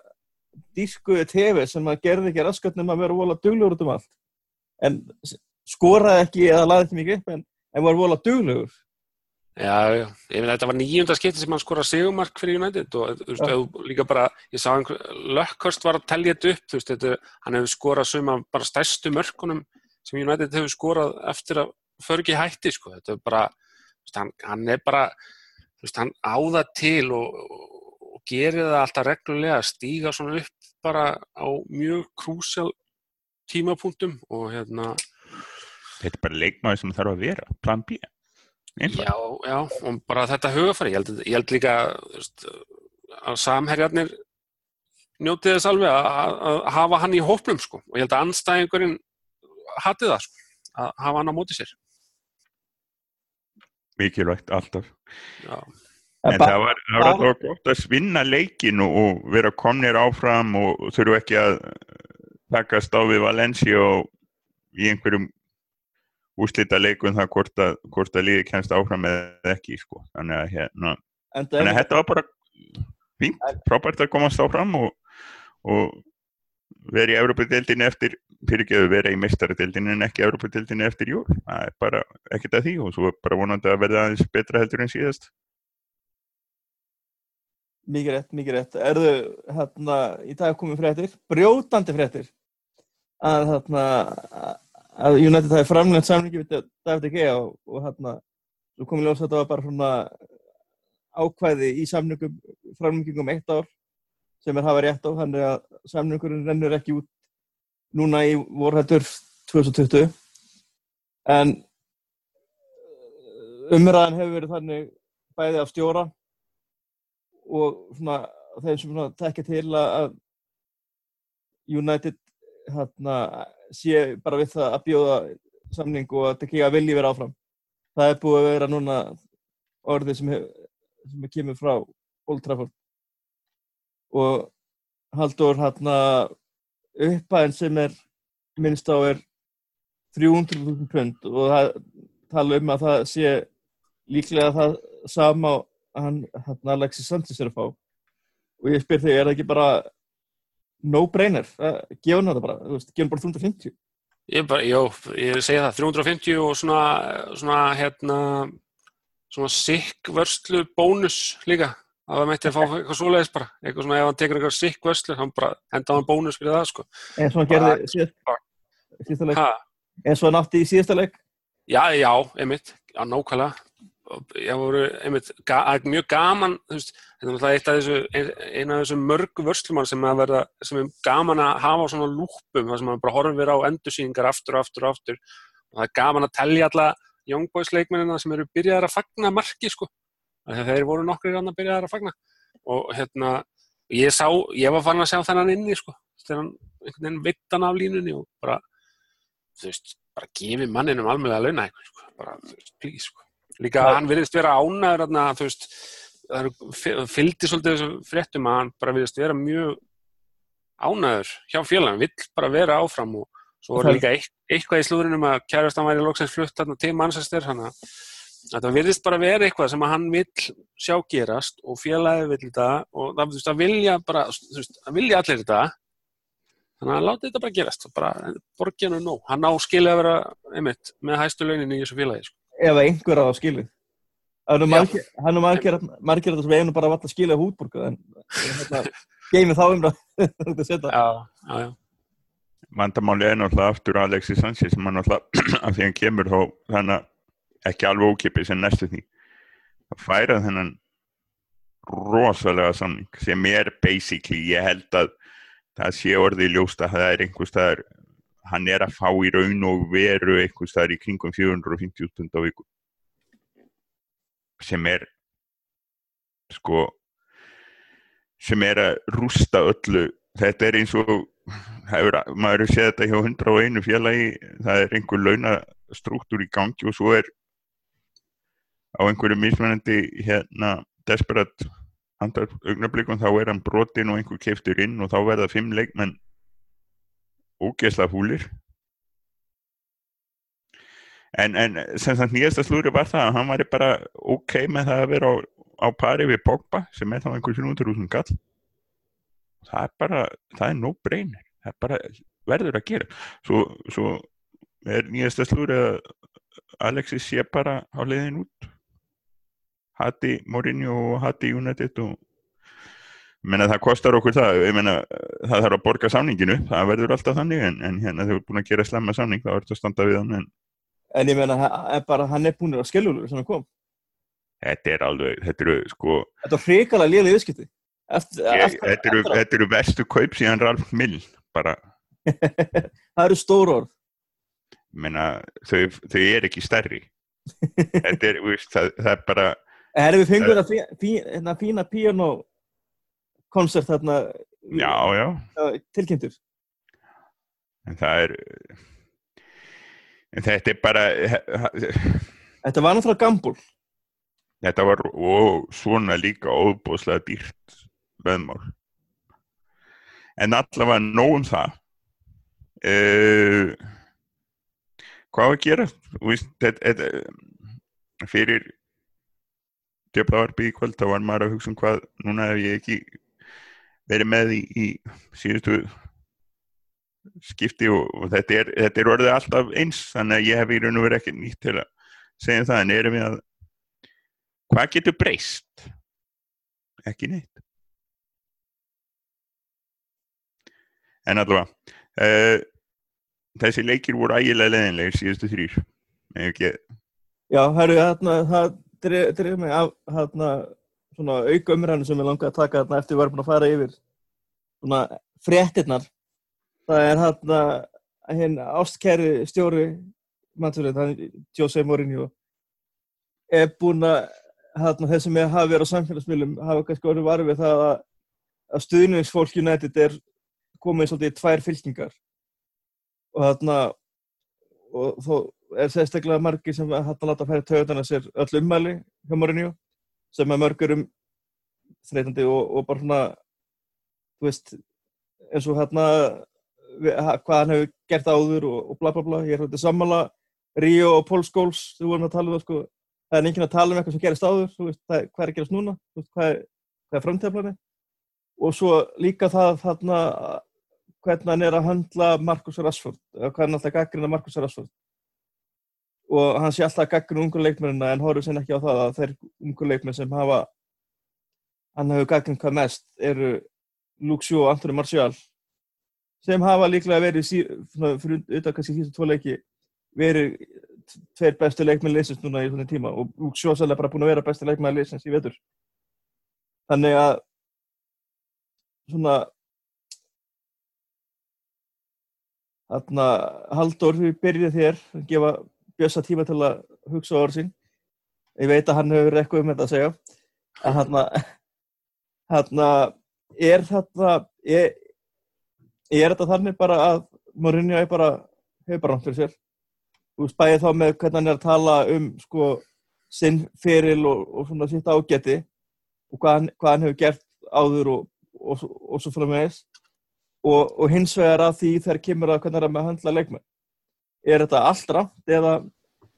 dískuði tefi sem að gerði ekki raskat nema að vera vola duglegur út um allt. En skoraði ekki eða laði ekki mikið upp en, en var vola duglegur. Já, já, ég meina þetta var nýjunda skipti sem hann skora sigumark fyrir United og þú veist, ja. líka bara, ég sá einhver Lökkhörst var að telja þetta upp, þú veist, þetta, hann hefur skorað suma bara stærstu mörkunum sem United hefur skorað eftir að förgi hætti, sko, þetta er bara hann, hann er bara veist, hann áða til og, og, gerir það alltaf reglulega stíga svona upp bara á mjög krúsjál tímapunktum og hérna Þetta er bara leikmaður sem þarf að vera, plan B. Já, já, og bara þetta hugafæri, ég ég held líka veist, að samherjarnir njótið þess alveg að, hafa hann í hópnum sko og ég held að anstæðingurinn hatið það sko, að hafa hann á móti sér. Mikilvægt alltaf. Já, En Ba- það var, það var gott að vinna leikin og, og vera komnir áfram og þurfu ekki að takast á við Valencia og í einhverjum úslita leikum það hvort að, hvort að liði kemst áfram eða ekki sko. Þannig að, hérna, en þannig að þetta var bara fínt, frábært að komast áfram og, og vera í Európa-deildinni eftir, fyrirgeðu vera í mestaradeildinni en ekki Európa-deildinni eftir jól. Það er bara ekkert að því og svo bara vonandi að verða aðeins betra heldur en síðast. Mikið rétt, mikið rétt. Erðu, hérna, í dag komið fréttir, brjótandi fréttir, að, hérna, að United hafi framlegt samlingi við David De Gea og, og hérna, svo komið ljós að þetta var bara svona ákvæði í samlingum, framlengingum um eitt ár sem er hafa rétt á, þannig að samlingurinn rennur ekki út núna í vorhættur 2020. En umræðan hefur verið þannig bæði af stjóra og svona þeim sem tekja til að United hérna, sé bara við það að bjóða samning og að ekki að vilji vera áfram. Það er búið að vera núna orðið sem, hef, sem kemur frá Old Trafford og Haldur hérna upphæðin sem er minnst á er 300.000 pund. Og það tala um að það sé líklega það sama að hann, hann Alexis Sanchez er að fá. Og ég spyr þig, er það ekki bara no-brainer, gefa hann þetta bara gefa hann bara 350 ég bara, jó, ég segi það, 350 og svona, svona, hérna, svona sikk vörslu bónus líka, að það mætti að fá eitthvað svoleiðis bara, eitthvað svona ef hann tekur eitthvað sikk vörslu, hann bara henda hann bónus fyrir það, sko. eins og hann gerði síðast, síðasta leik. Eins og hann átti í síðasta leik? Já, já, einmitt, já, nákvæmlega. Ég voru, einmitt, ga mjög gaman, þú veist, þetta er eitt af þessu, ein, eina af þessum mörgu vörslumann sem að verða, sem er gaman að hafa á svona lúpum, þar sem maður bara horfir á endursýningar aftur og aftur og aftur. Það er gaman að tellja alla Young Boys leikmennina sem eru byrjaðar að fagna marki sko, þeir voru nokkri rann að byrjaðar að fagna og hérna, ég sá, ég var fann að sjá þennan inni sko, hann einhvern veginn vittan af línunni og bara þú veist, bara gefi manninum almeinlega launa eitthvað, sko, bara, þú veist, please sko. líka Já. hann virðist vera ánæður þarna, þú veist, það fylgdi svolítið þessum fréttum að hann bara virðist vera mjög ánæður hjá félagin, vill bara vera áfram og svo voru líka eit, eitthvað í slúðurinnum að kærastan væri loksins flutt þarna til mannsastir þannig að þetta virðist bara vera eitthvað sem að hann vill sjá gerast og félagið vill þetta og það, veist, að vilja bara, veist, að vilja allir þetta. Þannig að láta þetta bara gerast og bara hann nóg, hann á skilja að vera einmitt, með hæstu launin í þessu félagi sko. ef einhver á að skilja hann er Já. margir, hann margir, margir þetta sem einu bara vall að skilja hútborga en hérna, geimi þá um það setja já, já, já, vandamáli er náttúrulega aftur Alexis Sanchez sem hann náttúrulega af því hann kemur þá þannig að ekki alveg ókipið sem næstu því. Að færa þennan rosalega samning sem er basically, ég held að það sé orðið ljóst að það er einhvers staðar hann er að fá í raun og veru einhvers staðar í kringum 450 pund á viku. Sem er sko sem er að rústa öllu. Þetta er eins og hefur, maður hefur séð þetta hjá 101 félagi, það er einhver launastruktúr í gangi og svo er á einhverju mismunandi hérna desperat andar augnablikum þá er hann brotin og einhver keiftur inn og þá verða fimm leikmenn ógeðslega fúlir. En, en sem sagt nýjasta slúri var það að hann væri bara ok með það að vera á, á pari við Pogba sem er þá einhver 300.000 kall það er bara, það er no brainer það er bara, verður að gera. Svo, svo er nýjasta slúri að Alexis sé bara á leiðin út hati Mourinho og hati United og menna það kostar okkur það. Ég meina það þarf að borga samninginu. Það verður alltaf þannig en, en hérna þegar þú er búin að gera slemma samning þá ertu að standa við hann en en ég meina, ha- er bara, hann er búin að skellulur sem hann kom. Þetta er alveg, þetta eru sko hrikalega liðlega viðskipti. Þetta, eru, eru verstu kaup síðan Ralf Mill bara, það eru stór orð. Menna þau, þau er ekki stærri. Þetta er, það, það er bara erum við að fí, fí, hérna, fína piano koncert þarna já, já, tilkynntur. En það er en þetta er bara þetta var náttúrulega gambul þetta var og svona líka óbúslega dýrt veðmál en allavega nóg um það. Uh, hvað á að gera? Þetta, þetta, fyrir djöflavarpi í kvöld þá var maður að hugsa um hvað núna hef ég ekki verið með í, í síðustu skipti og, og þetta, er, þetta er orðið alltaf eins þannig að ég hef í raun og verið ekki nýtt til að segja það en erum við að hvað getur breyst? Ekki neitt. En allavega uh, þessi leikir voru ægilega leðinlegir síðustu þrýr já, herru, það dreif mig af hérna, svona auka umræðinu sem ég langaði að taka hérna eftir við varum búin að fara yfir svona fréttirnar. Það er hérna hinn ástkæri stjóri mannsverið, hann Jose Mourinho er búin að hérna, þeir sem hafa verið á samfélagsmiðlum hafa kannski orðið varfið það að, að stuðningsfólk United er komið svolítið í tvær fylkingar. Og þarna og þó er sérstaklega margir sem hægt að láta færi töðuna sér öll ummæli hjá Mourinho sem er mörgur um þreytandi og, og bara svona þú veist eins og hérna hvað hann hefur gert áður og, og bla bla bla. Ég er þetta sammála. Ríó og Paul Scholes þú vorum að tala um það sko. Það er enginn að tala um eitthvað sem gerist áður veist, það, hvað er að gerast núna veist, hvað er, er framtíðaplani og svo líka það þarna hvernig hann er að handla Marcus Rashford eða hvað hann alltaf gaggrina Marcus Rashford og hann sé alltaf gaggrina ungu leikmennina en horfður sinni ekki á það að þeir ungu leikmenn sem hafa hann hefur gaggrina hvað mest eru Luke Shaw og Anthony Martial sem hafa líklega verið fyrir utan kannski síðustu tvo leiki verið tveir bestu leikmenn leysins núna í svona tíma og Luke Shaw sérlega bara búin að vera bestu leikmenn leysins í vetur. Þannig að svona þarna Halldór, við byrjuð þér að gefa Bjössa tíma til að hugsa á orð sín. Ég veit að hann hefur eitthvað um þetta að segja. Að þarna þarna er þetta er, er þetta þannig bara að Mourinho er bara hefur rámt fyrir sér. Þú bæðið þá með hvernig hann er að tala um sko sinn feril og, og svona sitt ágæti og hvað hann, hvað hann hefur gert áður og, og, og svo fyrir með þess og hins vegar að því þegar kemur að hvernig það er með að handla leikmenn er þetta allt rámt eða,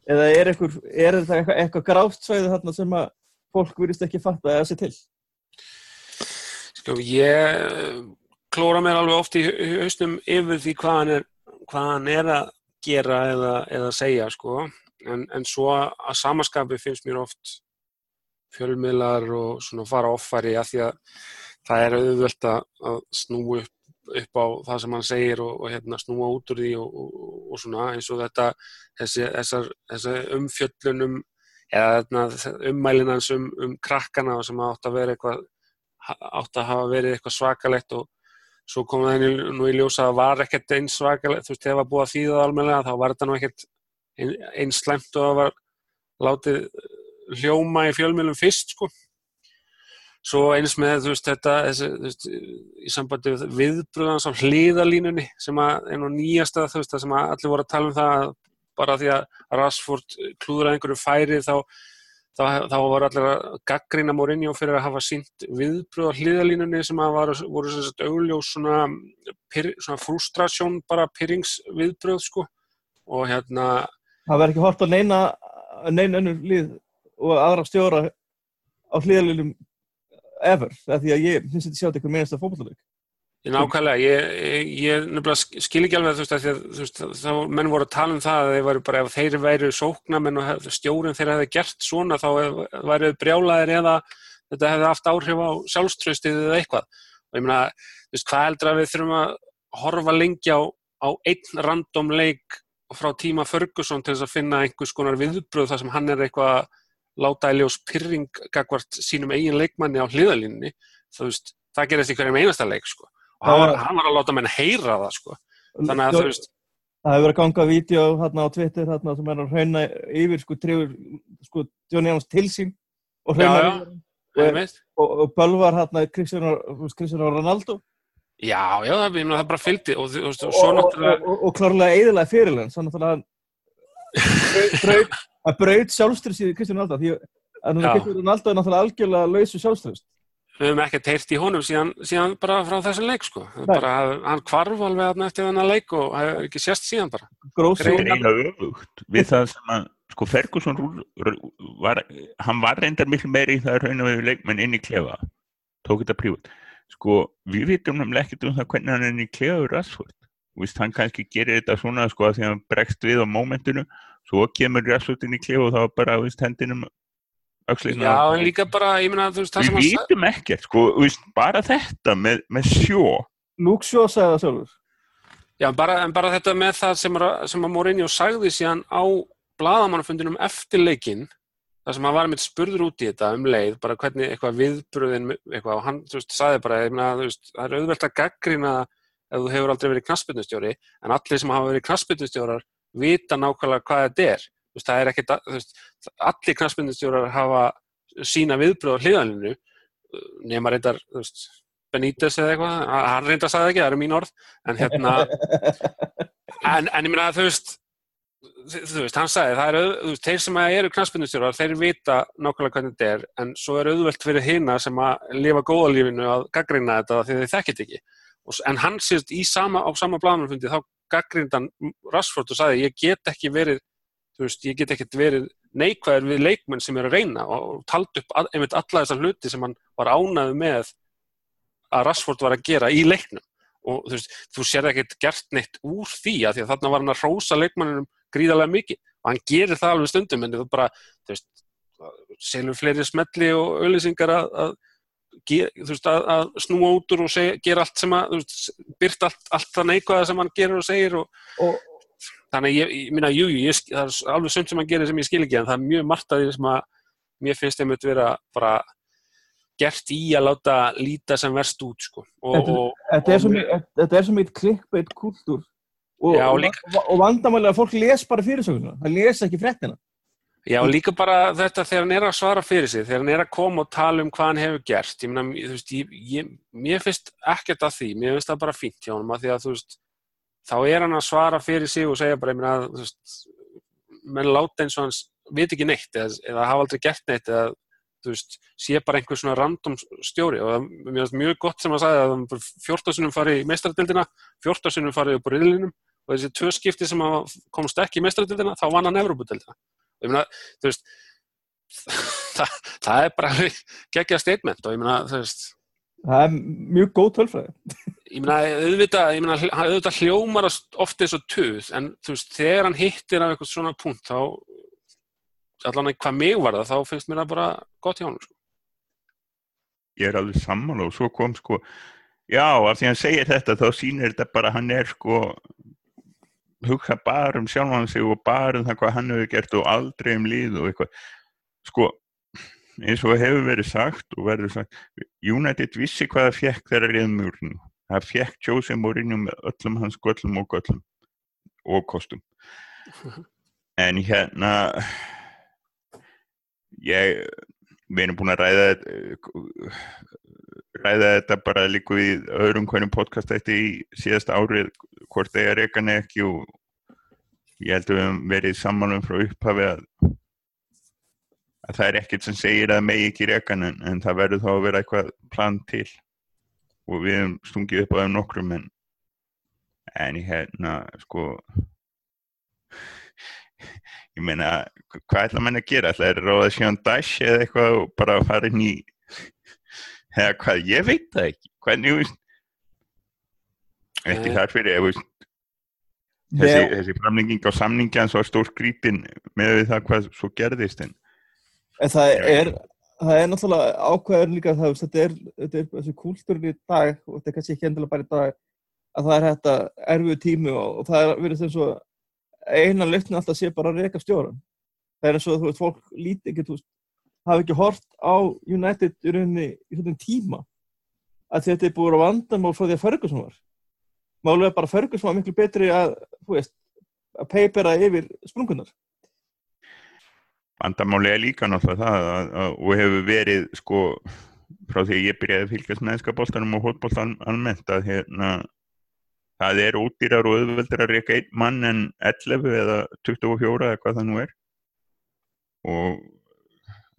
eða er, einhver, er þetta eitthvað, eitthvað grátt svæði þarna sem að fólk virðist ekki fatta eða sé til? Sko ég klóra mér alveg oft í haustum yfir því hvað hann er, hvað hann er að gera eða, eða segja sko. En, en svo að samaskapi finnst mér oft fjölmiðlar og svona fara offari að því að það er auðvöld að snú upp, upp á það sem hann segir og, og hérna, snúa út úr því og, og, og svona eins og þetta þessi, þessar, þessar umfjöllunum eða ummælinans um, um krakkana sem átt að vera eitthvað átt að hafa verið eitthvað svakalegt og svo kom það nú í ljósa að það var ekkert eins svakalegt, þú veist, þegar það búið að þýða almenlega þá var þetta nú ekkert eins slemt og það var látið hljóma í fjölmjölum fyrst sko svo eins með þú veist þetta þessi, þú veist, í sambandi við viðbröðans á hliðalínunni sem að er nú nýjasta þú veist það sem allir voru að tala um það bara því að Rashford klúður að einhverju færi þá þá, þá voru allir að gaggrína Mourinho fyrir að hafa sínt viðbröð á hliðalínunni sem að var, voru sem sagt augljós svona, svona frustrasjón bara pyrringsviðbröð sko. Og hérna Það verður ekki hort á neina neina önnur lið og aðra stjóra á hliðalínum ever, því að ég finnst þetta sjátt eitthvað meðast af fólkvallarleik Nákvæmlega, ég, ég, nefnilega skil ekki alveg þú veist að, þú veist, þá menn voru að tala um það að þeir væri bara, ef þeir væri sóknamenn og stjórin þeir hefði gert svona þá væri brjálaðir eða þetta hefði haft áhrif á sjálfströstið eða eitthvað. Og ég meina, þú veist, hvað heldur að við þurfum að horfa lengi á, á einn random leik frá tíma Ferguson til þess að finna einhvers konar viðbröð þar sem hann er eitthvað að láta í ljós pyrring gagvart sínum eigin leikmanni á hliðalínni, veist, það gerist í hverjum einasta leik, sko. Og hann var, hann var að láta menn heyra það sko. Þannig að þú veist Það hefur verið að ganga vídeo hérna á Twitter hérna sem er að hrauna yfir sko trefur sko Johnny Evans til sín og hrauna yfir og, og, og bölvar hérna Cristiano Ronaldo. Já, já, það, það bara fylgdi og, og, og klárlega eðilega fyrirlega svo náttúrulega að braut sjálfströðs í Cristiano Ronaldo því að Cristiano Ronaldo er náttúrulega algjörlega lausu sjálfströðst við höfum ekkert heyrt í honum síðan, síðan bara frá þessu leik sko. bara, hann kvarf alveg eftir þennan leik og hefur ekki sérst síðan bara. Þetta er eiginlega öfugt við það sem að sko Ferguson var, hann var reyndar miklu meiri í það raun og við leikmenn inn í klefa tók þetta prívat. Sko við vitum náttúrulega ekkert um það hvernig hann er inn í klefa Vist, hann kannski gerir þetta svona sko að því að hann bregst við á mómentinu svo kemur inn í klefa og þá bara vist, hendinum Öxlina. Já, en líka bara, ég meina, þú veist, það sem að... Við vitum ekkert, sko, veist, bara þetta með, með sjó. Lúk sjó sagði það sjálfur. Já, bara, en bara þetta með það sem, sem að Mourinho sagði síðan á bladamannafundinum eftir leikinn, það sem hann var með spurður út í þetta um leið, bara hvernig eitthvað viðbröðin, eitthvað, og hann, þú veist, sagði bara, ég meina, þú veist, það er auðvelt að gaggrina ef þú hefur aldrei verið knasputnustjóri, en allir sem hafa verið knasputustjórar vita nákvæmlega hvað þetta er veist, það er ekkert, þú veist, allir knastmyndistjórar hafa sína viðbröð á hliðaninu nema reyndar, þú veist, Benítez eða eitthvað, hann reyndar að sagða ekki, það eru mín orð, en hérna, en, en ég minna að þú veist, þú veist, hann sagði, það eru, þú veist, þeir sem eru knastmyndistjórar, þeir vita nákvæmlega hvernig þetta er, en svo er auðvelt fyrir hina sem að lifa góða lífinu að gaggrina þetta því þeir þekkit ekki. En hann sést í sama, á sama blanumfundi, þá gaggrindan Rashford og sagði, ég get ekki verið þú veist, ég get ekkert verið neikvæður við leikmenn sem er að reyna. Og talt upp einmitt alla þessar hluti sem hann var ánaðu með að Rashford var að gera í leiknum. Og þú veist, þú sér ekkert gert neitt úr því að því að þarna var hann að rósa leikmannunum gríðarlega mikið. Og hann gerir það alveg stundum en þú bara, þú veist, selur fleiri smelli og auðlýsingar að, að, veist, að, að snúa út úr og seg, gera allt sem að, veist, byrt allt, allt það neikvæða sem hann gerir og segir og, og þannig ég, ég minna, jú, jú, það er alveg sönd sem hann gerir sem ég skil ekki en það er mjög margt að því sem að mér finnst þeim að vera bara gert í að láta líta sem verst út sko. og, þetta, er svo mikið klikkbeitt kultúr og, og, og, að fólk les bara fyrirsögnuna, það les ekki fréttina Já, líka bara þetta þegar hann er að svara fyrir sig, þegar hann er að koma og tala um hvað hann hefur gert. Ég meina, þú veist, ég, ég, mér finnst ekkert að því, mér finnst það bara fínt hjá honum að því að, þú veist, þá er hann að svara fyrir sig og segja bara, ég meina, þú veist, menn láta eins og hans veit ekki neitt eða, eða hafa aldrei gert neitt eða, þú veist, sé bara einhver svona random stjóri og það, mér finnst mjög gott sem að sagði að hann bara 14 sinum farið í meistaradildina, 14 sinum farið upp á riðlinum og þessi tvö skipti sem komst ekki í meistaradildina, þá vann hann Evropadildina. Ég meina, þú veist, það, það er bara geggja statement og ég meina, þú veist, það er mjög góð tölfræði ég meina, auðvitað, ég meina, auðvitað hljómar það oft eins og töð, en þú veist, þegar hann hittir af eitthvað svona punkt, þá, allan að hvað mig var það, þá finnst mér það bara gott hjá hann, sko. ég er alveg sammála og svo kom sko já, af því hann segir þetta þá sýnir þetta bara að hann er sko hugsa bara um sjálfan sig og bara um það hvað hann hefur gert og aldrei um líð og eitthvað. Sko, eins og hefur verið sagt og verður sagt United vissi hvað það fekk þegar það reyðum mjörnum það fekk Jose Mourinho með öllum hans göllum og göllum og kostum. En hérna ég við erum búin að ræða ræða þetta bara líku í öðrum hverjum podcast þetta í síðasta árið hvort það er ekkan ekki og ég held að við höfum verið sammálum frá upphafi að, að það er ekkert sem segir að megi ekki rekan en, en það verður þá að vera eitthvað plan til. Og við höfum stungið upp á þeim nokkrum en en ég hérna sko ég meina hvað ætla mann að gera? Ætla að ráða síðan dash eða eitthvað og bara fara inn í eða hvað, ég veit það ekki hvernig, veist Nei. þar fyrir, þú veist þessi, þessi framlenging á samningjan svo stór skrítin með það hvað svo gerðist en en það Já. er það er náttúrulega ákveður líka það, þetta er, þetta er þessi kúltúrin í dag og þetta er kannski ekki endilega bara í dag að það er þetta erfiðu tími og, og það er verið sem svo eina lyftin alltaf sé bara að reka stjóran það er eins og þú veist, fólk líti ekki þú veist, hafi ekki hort á United í rauninni tíma. Að þetta er búið á vandamál frá því að Ferguson var. Er bara að Ferguson var miklu betri að veist, að peipera yfir sprungunar vandamáli er líka náttúrulega það að, að, og hefur verið sko frá því að ég byrjaði að fylgjast með enska boltanum og hótboltan almennt að hérna það er ódýrar og auðveldur að reyka einn mann en 11 eða 24 eða hvað það nú er. Og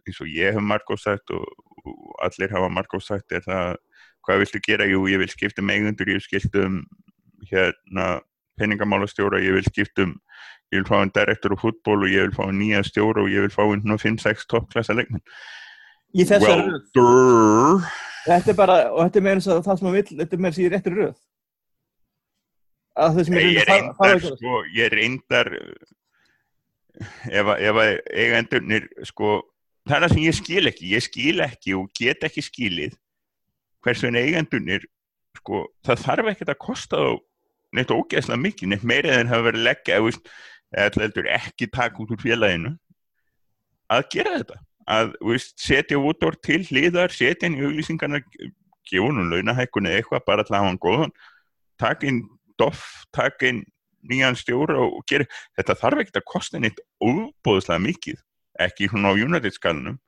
eins og ég hef margóð sagt og, og allir hafa margóð sagt er það hvað viltu gera, jú ég vil skipta um eigundur, ég vil skipta um hérna peningamálastjóra, ég vil skipta um ég vil fá einn direktor á fútból og ég vil fá einn nýja stjóra og ég vil fá einn 5-6 toppklassa leikmenn well, durr Þetta er bara, og þetta er meira eins og það sem maður vill, þetta er meira sér í réttir röð. Að það sem ég er það það reyndar að gera. sko, ég reyndar ef, að- ef að eigendurnir sko, það er það sem ég skil ekki. Ég skil ekki og get ekki skilið hversu en eigendurnir sko, það þarf ekkert að kosta þá neitt ógeðslega mikið, neitt meira en hafa verið leggja eða, ekki taka út úr félaginu að gera þetta. Að veist, setja útor til hliðar setja inn í auglýsingarna gefa hún launahækkun eða eitthvað bara til að hafa hann góðan taka inn doff, taka inn nýjan stjóra og gera þetta þarf ekkert að kosta neitt óbóðslega mikið ekki svona á United skalunum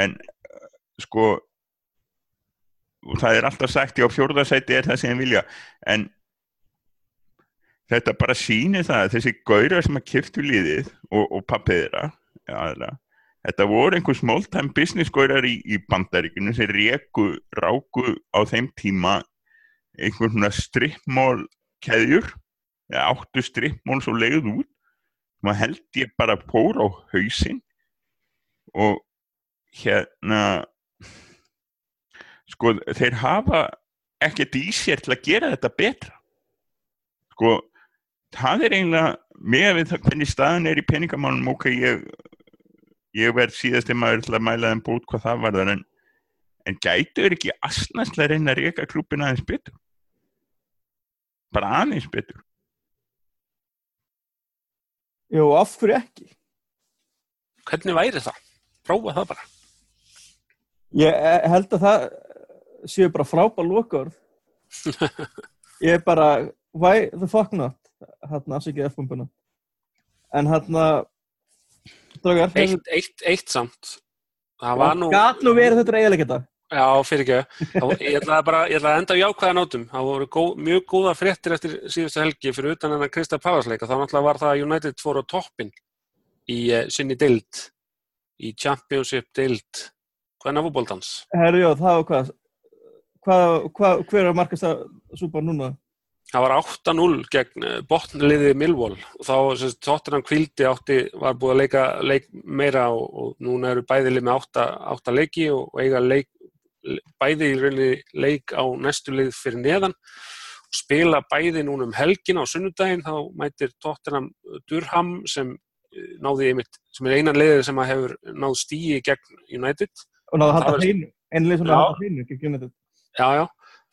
en uh, sko það er alltaf sagt já fjórðarsæti er það sem ég vilja. En þetta bara sýnir það að þessi gaurar sem að kiftu liðið og, og pappið þeirra ja, þetta voru einhver small time business gaurar í, í bandaríkinu sem reku, ráku á þeim tíma einhvern svona strippmál keðjur eða áttu strippmál svo leið út maður held ég bara pór á hausinn og hérna sko þeir hafa ekkert í sér til að gera þetta betra. Sko það er eiginlega með við það hvernig staðan er í peningamálum ok, ég ég verð síðasti maður til að mæla þeim bút hvað það var þar en, en gætu er ekki asnastlega reyna að reyka klúpin aðeins betur? Bara aðeins betur Jú, af hverju ekki? Hvernig væri það? Prófa það bara. Ég eh, held að það séu bara frábær lokaður. Ég er bara, why the fuck not? hérna afsækið F-bombuna en hérna hefur- eitt, eitt, eitt samt það var nú gat nú verið þetta eiginlega þetta Já, fyrir ekki. Ég ætlaði bara, ég ætlaði að enda á jákvæða nótum. Það voru góð, mjög góða fréttir eftir síðustu helgi fyrir utan hennar Krista Pavasleika. Þá náttúrulega var það að United fór á toppin í uh, sinni dild, í Championship dild. Hvernig fótboltans? herru, já, það var hvað hvað, hvað, hver er markast að súpa núna Það var 8-0 gegn eh, botnliði Millwall og þá sagt, Tottenham kvildi átti, var búið að leika leik meira og, og núna eru bæði lið með 8, 8 leiki og, og eiga leik, bæði í leik á næstu lið fyrir neðan og spila bæði núna um helgin á sunnudaginn þá mætir Tottenham Durham sem eh, náði einmitt, sem er einan liðið sem hefur náð stíi gegn United og náðu að halda hreinu einlega svona Já. að halda hreinu gegn United. Já, já,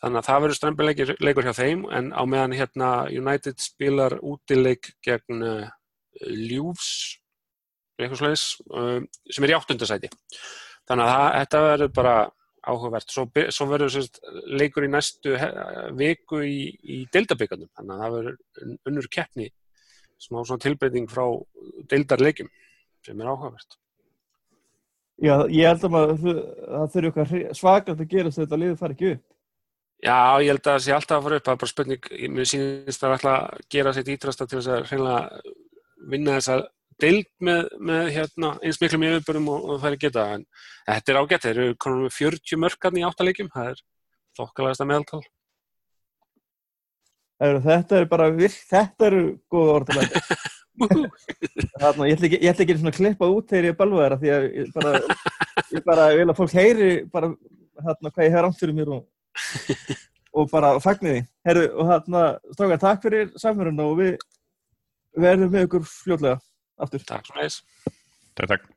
þannig að það verður strempileikur leikur hjá þeim en á meðan hérna United spilar útileik gegn uh, Ljúfs eitthvað slags uh, sem er í áttundasæti þannig að það, þetta verður bara áhugavert. Svo, svo verður sérst, leikur í næstu viku í, í deildabikandum þannig að það verður un- unnur keppni. Smá tilbreyting frá deildarleikjum sem er áhugavert. Já, ég held að maður, það þurfi eitthvað svakalt að gera þess að þetta liður fari ekki upp. Já, ég held að það sé alltaf að fara upp, það er bara spurning, mér sýnist að ætla að gera sitt ítrasta til þess að vinna þessa deild með, með hérna, eins miklum yfirbörum og, og það er geta, en þetta er ágætt, þeir eru konum með 40 mörkarni í áttaleikjum, það er þokkalægasta meðaltal. Heru, þetta er bara virk, þetta eru góða. Þarna, ég ætla ekki, ég ætla ekki að klippa út þegar ég er balvaðara því að ég bara, ég bara vil að fólk heyri bara hérna hvað ég hef rámt fyrir mér og, og bara fagni því. Herru, og hérna, strákar, takk fyrir samfélaguna og við verðum með ykkur fljótlega aftur. Takk svo meðis. Takk, takk.